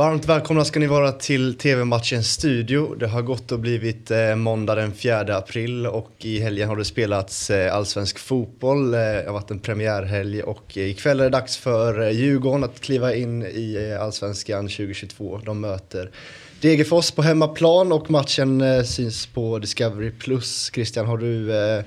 Varmt välkomna ska ni vara till TV-matchens Studio. Det har gått och blivit eh, måndag den 4 april och i helgen har det spelats eh, allsvensk fotboll. Eh, det har varit en premiärhelg och eh, ikväll är det dags för eh, Djurgården att kliva in i eh, allsvenskan 2022. De möter Degerfors på hemmaplan och matchen eh, syns på Discovery+. Christian, har du eh,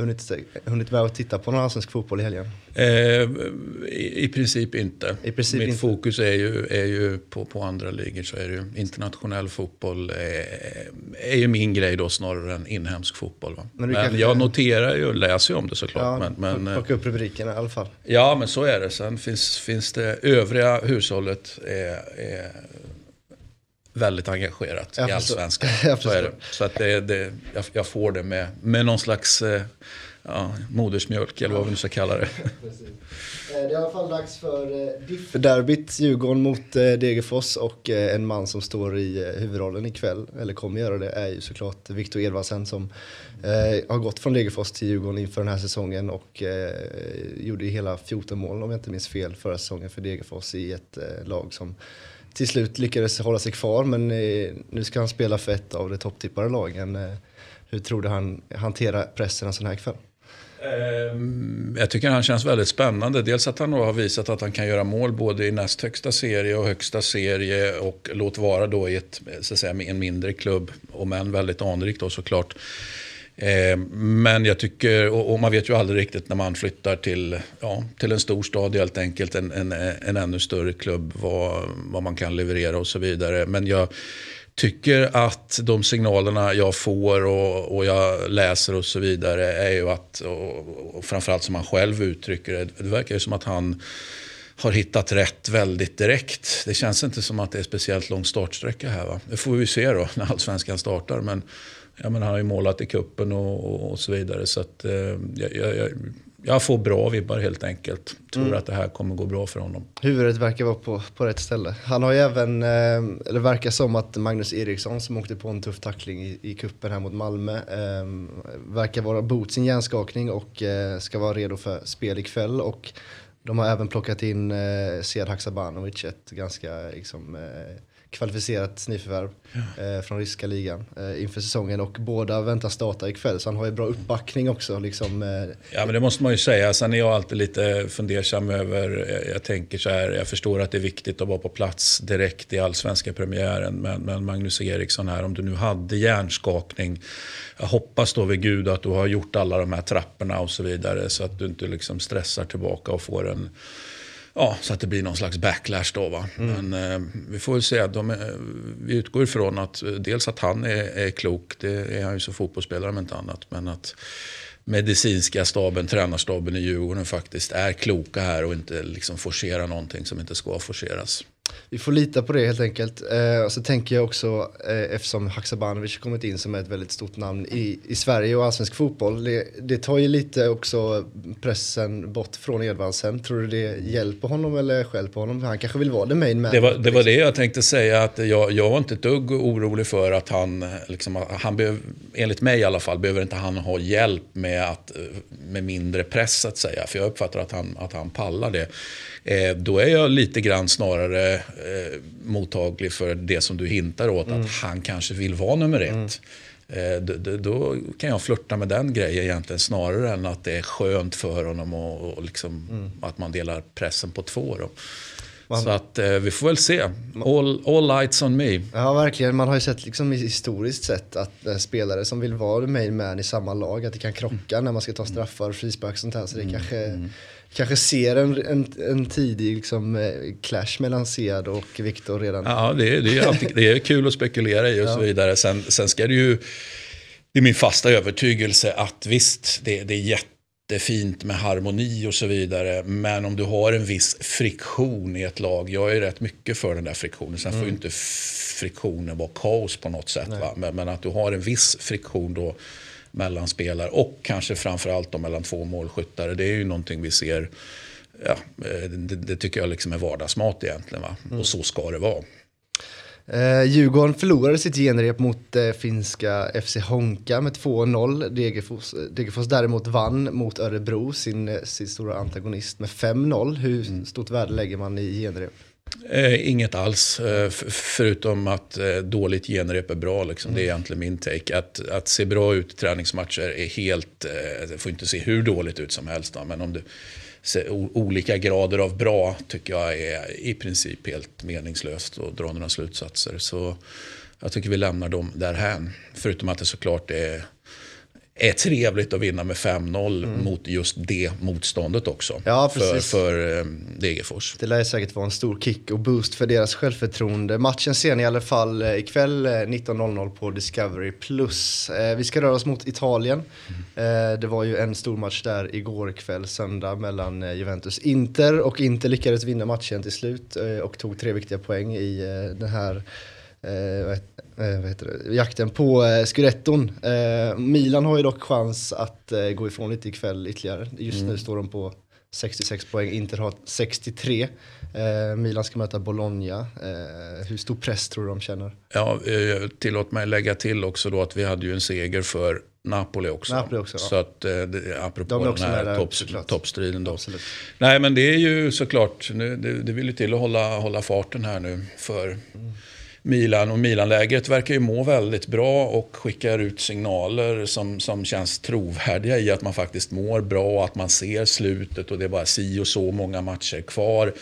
hunnit, hunnit med att titta på någon allsvensk fotboll i helgen? Eh, i, I princip inte. I princip Mitt inte. fokus är ju, är ju på, på andra ligor så är det ju internationell fotboll eh, är ju min grej då snarare än inhemsk fotboll. Va? Men Men, jag noterar ju och läser ju om det såklart. Ja, men, men, eh, plocka upp rubrikerna i alla fall. ja, men så är det. Sen finns, finns det övriga hushållet är, är väldigt engagerat Jag i allsvenskan. Så är det. Så att det, det, jag, jag får det med, med någon slags eh, ja, modersmjölk eller vad vi nu ska kalla det. Det är i alla fall dags för eh, DIF-derbyt, Djurgården mot eh, Degerfors och eh, en man som står i eh, huvudrollen ikväll, eller kommer göra det, är ju såklart Viktor Edvardsen som eh, har gått från Degerfors till Djurgården inför den här säsongen och eh, gjorde hela 14 mål om jag inte minns fel förra säsongen för Degerfors i ett eh, lag som till slut lyckades hålla sig kvar men eh, nu ska han spela för ett av de topptippade lagen. Eh, hur tror du han hanterar pressen en sån här kväll? Ehm, jag tycker han känns väldigt spännande. Dels att han då har visat att han kan göra mål både i näst högsta serie och högsta serie. Och låt vara då i ett, så att säga, en mindre klubb. Om än väldigt anrikt då såklart. Eh, men jag tycker, och och man vet ju aldrig riktigt när man flyttar till, ja, till en stor stad helt enkelt. En, en, en ännu större klubb. Vad, vad man kan leverera och så vidare. Men jag tycker att de signalerna jag får och, och jag läser och så vidare är ju att, och, och framförallt som han själv uttrycker det, det verkar ju som att han har hittat rätt väldigt direkt. Det känns inte som att det är speciellt lång startsträcka här. Va? Det får vi se då när allsvenskan startar. Men, ja, men han har ju målat i kuppen och, och, och så vidare. Så att, eh, jag, jag, jag, får bra vibbar helt enkelt. Tror att det här kommer gå bra för honom. Huvudet verkar vara på, på rätt ställe. Han har ju även, eh, eller verkar som att Magnus Eriksson som åkte på en tuff tackling i, i kuppen här mot Malmö eh, verkar vara bot sin hjärnskakning och eh, ska vara redo för spel ikväll. Och de har även plockat in eh, Sead Haksabanovic, ett ganska liksom, eh, kvalificerat nyförvärv eh, från ryska ligan eh, inför säsongen och båda väntas starta ikväll så han har ju bra uppbackning också. Liksom, eh, Ja, men det måste man ju säga. Sen är jag alltid lite fundersam över, eh, jag tänker så här, jag förstår att det är viktigt att vara på plats direkt i allsvenska premiären. Men, men Magnus Eriksson här, om du nu hade hjärnskakning, jag hoppas då vid gud att du har gjort alla de här trapporna och så vidare. Så att du inte liksom stressar tillbaka och får en Ja, så att det blir någon slags backlash då. Va? Men eh, vi får väl se. De är, vi utgår ifrån att eh, dels att han är, är klok, det är han ju som fotbollsspelare om inte annat. Men att medicinska staben, tränarstaben i Djurgården faktiskt är kloka här och inte liksom forcera någonting som inte ska forceras. Vi får lita på det helt enkelt. Eh, och så tänker jag också, eh, eftersom Haksabanovic kommit in som är ett väldigt stort namn i, i Sverige och allsvensk fotboll. Det, det tar ju lite också pressen bort från Edvardsen. Tror du det hjälper honom eller hjälper honom? Han kanske vill vara the main man. Det var, det var det jag tänkte säga, att jag, jag var inte ett dugg orolig för att han, liksom, han behöv, enligt mig i alla fall, behöver inte han ha hjälp med, att, med mindre press så att säga. För jag uppfattar att han, att han pallar det. Eh, då är jag lite grann snarare eh, mottaglig för det som du hintar åt, att han kanske vill vara nummer ett. Eh, d- d- då kan jag flirta med den grejen egentligen snarare än att det är skönt för honom och, och liksom, att man delar pressen på två. Då. Så att eh, vi får väl se. All, all lights on me. Ja, verkligen. Man har ju sett liksom historiskt sett att eh, spelare som vill vara main man i samma lag, att det kan krocka när man ska ta straffar, frispark och sånt här. Så det kanske, kanske ser en, en, en tidig liksom, eh, clash mellan Sead och Viktor redan. Ja, det är, det är, alltid, det är kul att spekulera i och så vidare. Sen, sen ska det ju... Det är min fasta övertygelse att visst, det, det är jättefint med harmoni och så vidare. Men om du har en viss friktion i ett lag. Jag är rätt mycket för den där friktionen. Sen får ju inte friktionen vara kaos på något sätt. Va? Men, men att du har en viss friktion då mellan spelare och kanske framförallt då mellan två målskyttare. Det är ju någonting vi ser. Ja, eh, det, det tycker jag liksom är vardagsmat egentligen. Va? Och så ska det vara. Eh, Djurgården förlorade sitt genrep mot eh, finska FC Honka med 2-0. Degerfors, Degerfors däremot vann mot Örebro, sin, eh, sin stora antagonist, med 5-0. Hur stort värde lägger man i genrep? Eh, inget alls, eh, förutom att eh, dåligt genrep är bra. Liksom. Det är egentligen min take. Att, att se bra ut i träningsmatcher är helt... Eh, det får inte se hur dåligt ut som helst. Då, men om du olika grader av bra tycker jag är i princip helt meningslöst att dra några slutsatser. Så jag tycker vi lämnar dem därhän. Förutom att det såklart är är trevligt att vinna med 5-0 mm. mot just det motståndet också. Ja, för, för eh, Degerfors. Det lär säkert vara en stor kick och boost för deras självförtroende. Matchen ser ni i alla fall eh, ikväll 19.00 eh, på Discovery+. Plus. Vi ska röra oss mot Italien. Mm. Det var ju en stor match där igår kväll, söndag, mellan Juventus Inter. Och Inter lyckades vinna matchen till slut och tog tre viktiga poäng i den här eh, vad heter det, jakten på eh, Scudetton. Eh, Milan har ju dock chans att eh, gå ifrån lite ikväll ytterligare. Just mm. nu står de på 66 poäng, Inter har 63. Eh, Milan ska möta Bologna. Eh, hur stor press tror du de känner? Ja, eh, tillåt mig lägga till också då att vi hade ju en seger för Napoli också. Napoli också så att, eh, apropå de den här topp, toppstriden då. Absolut. Nej men det är ju såklart, nu, det, det vill ju till att hålla, hålla farten här nu för mm Milan och Milanlägret verkar ju må väldigt bra och skickar ut signaler som, som känns trovärdiga i att man faktiskt mår bra, att man ser slutet och det är bara si och så många matcher kvar.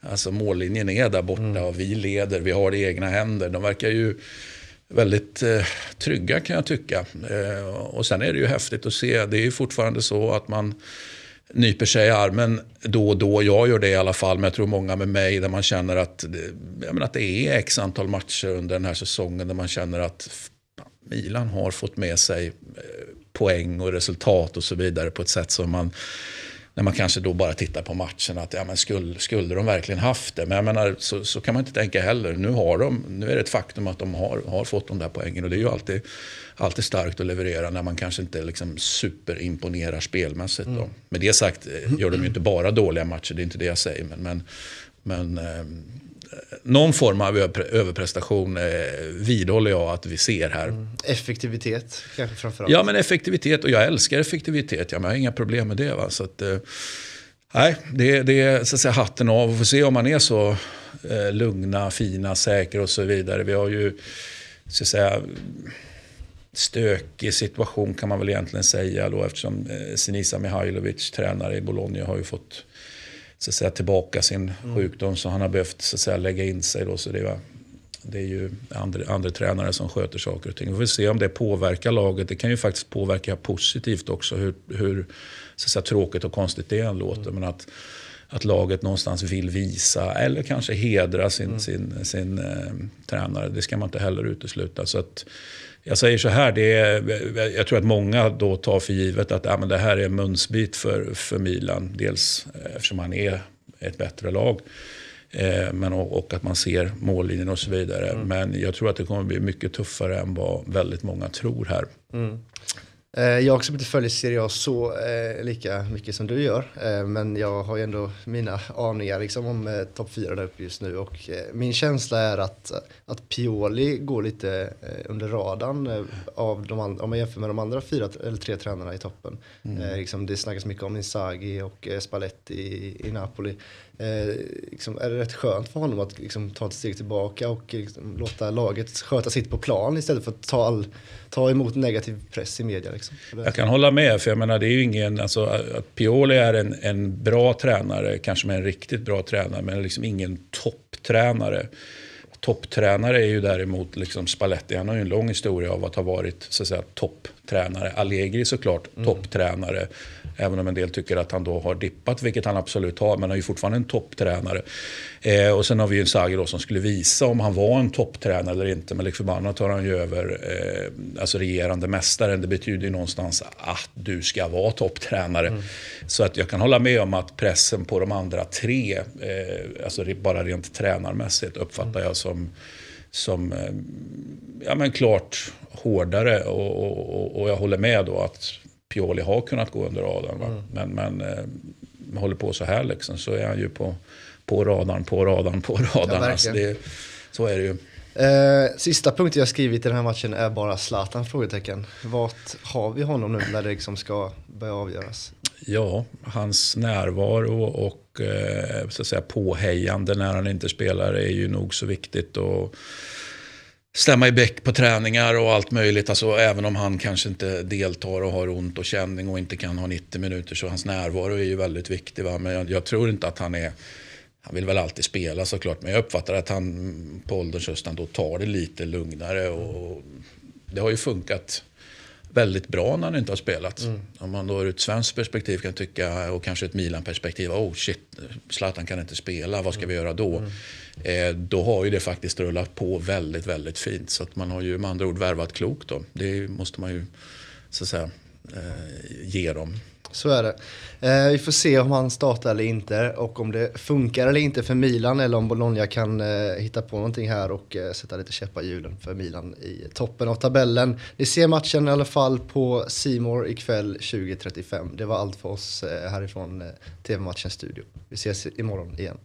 Alltså mållinjen är där borta mm. och vi leder, vi har det i egna händer. De verkar ju väldigt eh, trygga kan jag tycka. Eh, och sen är det ju häftigt att se, det är ju fortfarande så att man nyper sig i armen då och då. Jag gör det i alla fall, men jag tror många med mig där man känner att, menar, att det är x antal matcher under den här säsongen där man känner att Milan har fått med sig eh, poäng och resultat och så vidare på ett sätt som man när man kanske då bara tittar på matchen att ja, men skulle, skulle de verkligen haft det? Men jag menar, så, så kan man inte tänka heller. Nu, har de, nu är det ett faktum att de har, har fått de där poängen och det är ju alltid alltid starkt att leverera när man kanske inte liksom superimponerar spelmässigt. Då. Med det sagt eh, gör de ju inte bara dåliga matcher, det är inte det jag säger. Men, men, men någon form av överprestation eh, vidhåller jag att vi ser här. Mm. Effektivitet kanske framförallt? Ja, men effektivitet. Och jag älskar effektivitet. Ja, men jag har inga problem med det. Va? Så att, eh, nej, det, det är så att säga, hatten av. Vi får se om man är så eh, lugna, fina, säkra och så vidare. Vi har ju så att säga, stökig situation kan man väl egentligen säga då eftersom eh, Sinisa Mihailovic, tränare i Bologna, har ju fått så att säga, tillbaka sin mm. sjukdom så han har behövt så att säga, lägga in sig. Då, så det, var, det är ju andra, andra tränare som sköter saker och ting. Vi får se om det påverkar laget. Det kan ju faktiskt påverka positivt också hur, hur så att säga, tråkigt och konstigt det än låter. Mm. Men att, att laget någonstans vill visa eller kanske hedra sin, mm. sin, sin eh, tränare. Det ska man inte heller utesluta. Så att, jag säger så här, det är, jag tror att många då tar för givet att ja, men det här är en munsbit för, för Milan. Dels eftersom man är ett bättre lag. Eh, men, och, och, att man ser mållinjen och så vidare. Mm. Men jag tror att det kommer bli mycket tuffare än vad väldigt många tror här. Mm. Eh, jag som inte följer Serie A så eh, lika mycket som du gör. Eh, men jag har ju ändå mina aningar liksom, om eh, topp 4 där uppe just nu. Och eh, min känsla är att, att Pioli går lite eh, under radarn av de om man jämför med de andra fyra eller tre tränarna i toppen. Mm. liksom, det snackas mycket om Inzaghi och Spalletti i, i Napoli. liksom, är det rätt skönt för honom att liksom, ta ett steg tillbaka och liksom, låta laget sköta sitt på plan istället för att ta, all, ta emot negativ press i media? Liksom? Jag kan hålla med, för jag menar det är ju ingen, alltså att Pioli är en, en bra tränare, kanske med en riktigt bra tränare, men liksom ingen topptränare. Topptränare är ju däremot liksom Spalletti, han har ju en lång historia av att ha varit så att säga, topptränare. Allegri såklart mm. topptränare. Även om en del tycker att han då har dippat, vilket han absolut har. Men han är ju fortfarande en topptränare. Eh, och sen har vi ju en Sagir som skulle visa om han var en topptränare eller inte. Men lik förbannat tar han ju över eh, alltså regerande mästaren. Det betyder ju någonstans att du ska vara topptränare. Mm. Så att jag kan hålla med om att pressen på de andra tre, eh, alltså bara rent tränarmässigt uppfattar jag som som eh, ja, men klart hårdare och, och, och, jag håller med då att Pioli har kunnat gå under radarn. Mm. Men, men eh, håller på så här liksom, så är han ju på, på radarn, på radarn, på radarn. Ja, alltså det, så är det ju. Eh, sista punkten jag skrivit i den här matchen är bara Zlatan? Frågetecken. Vart har vi honom nu när det liksom ska börja avgöras? Ja, hans närvaro och eh, så att säga, påhejande när han inte spelar är ju nog så viktigt. Och stämma i bäck på träningar och allt möjligt. Alltså, även om han kanske inte deltar och har ont och känning och inte kan ha 90 minuter så hans närvaro är ju väldigt viktig. Va? Men jag, jag tror inte att han är han vill väl alltid spela såklart, men jag uppfattar att han på ålderns höst då tar det lite lugnare. Och det har ju funkat väldigt bra när han inte har spelat. Mm. Om man då ur ett svenskt perspektiv kan tycka, och kanske ett Milan-perspektiv, oh shit, Zlatan kan inte spela, vad ska mm. vi göra då? Mm. Eh, då har ju det faktiskt rullat på väldigt, väldigt fint. Så att man har ju med andra ord värvat klokt då. Det måste man ju så att säga eh, ge dem. Så är det. Eh, vi får se om han startar eller inte och om det funkar eller inte för Milan eller om Bologna kan eh, hitta på någonting här och eh, sätta lite käppar i hjulen för Milan i toppen av tabellen. Ni ser matchen i alla fall på Simor ikväll 20.35. Det var allt för oss eh, härifrån eh, TV-matchens studio. Vi ses imorgon igen.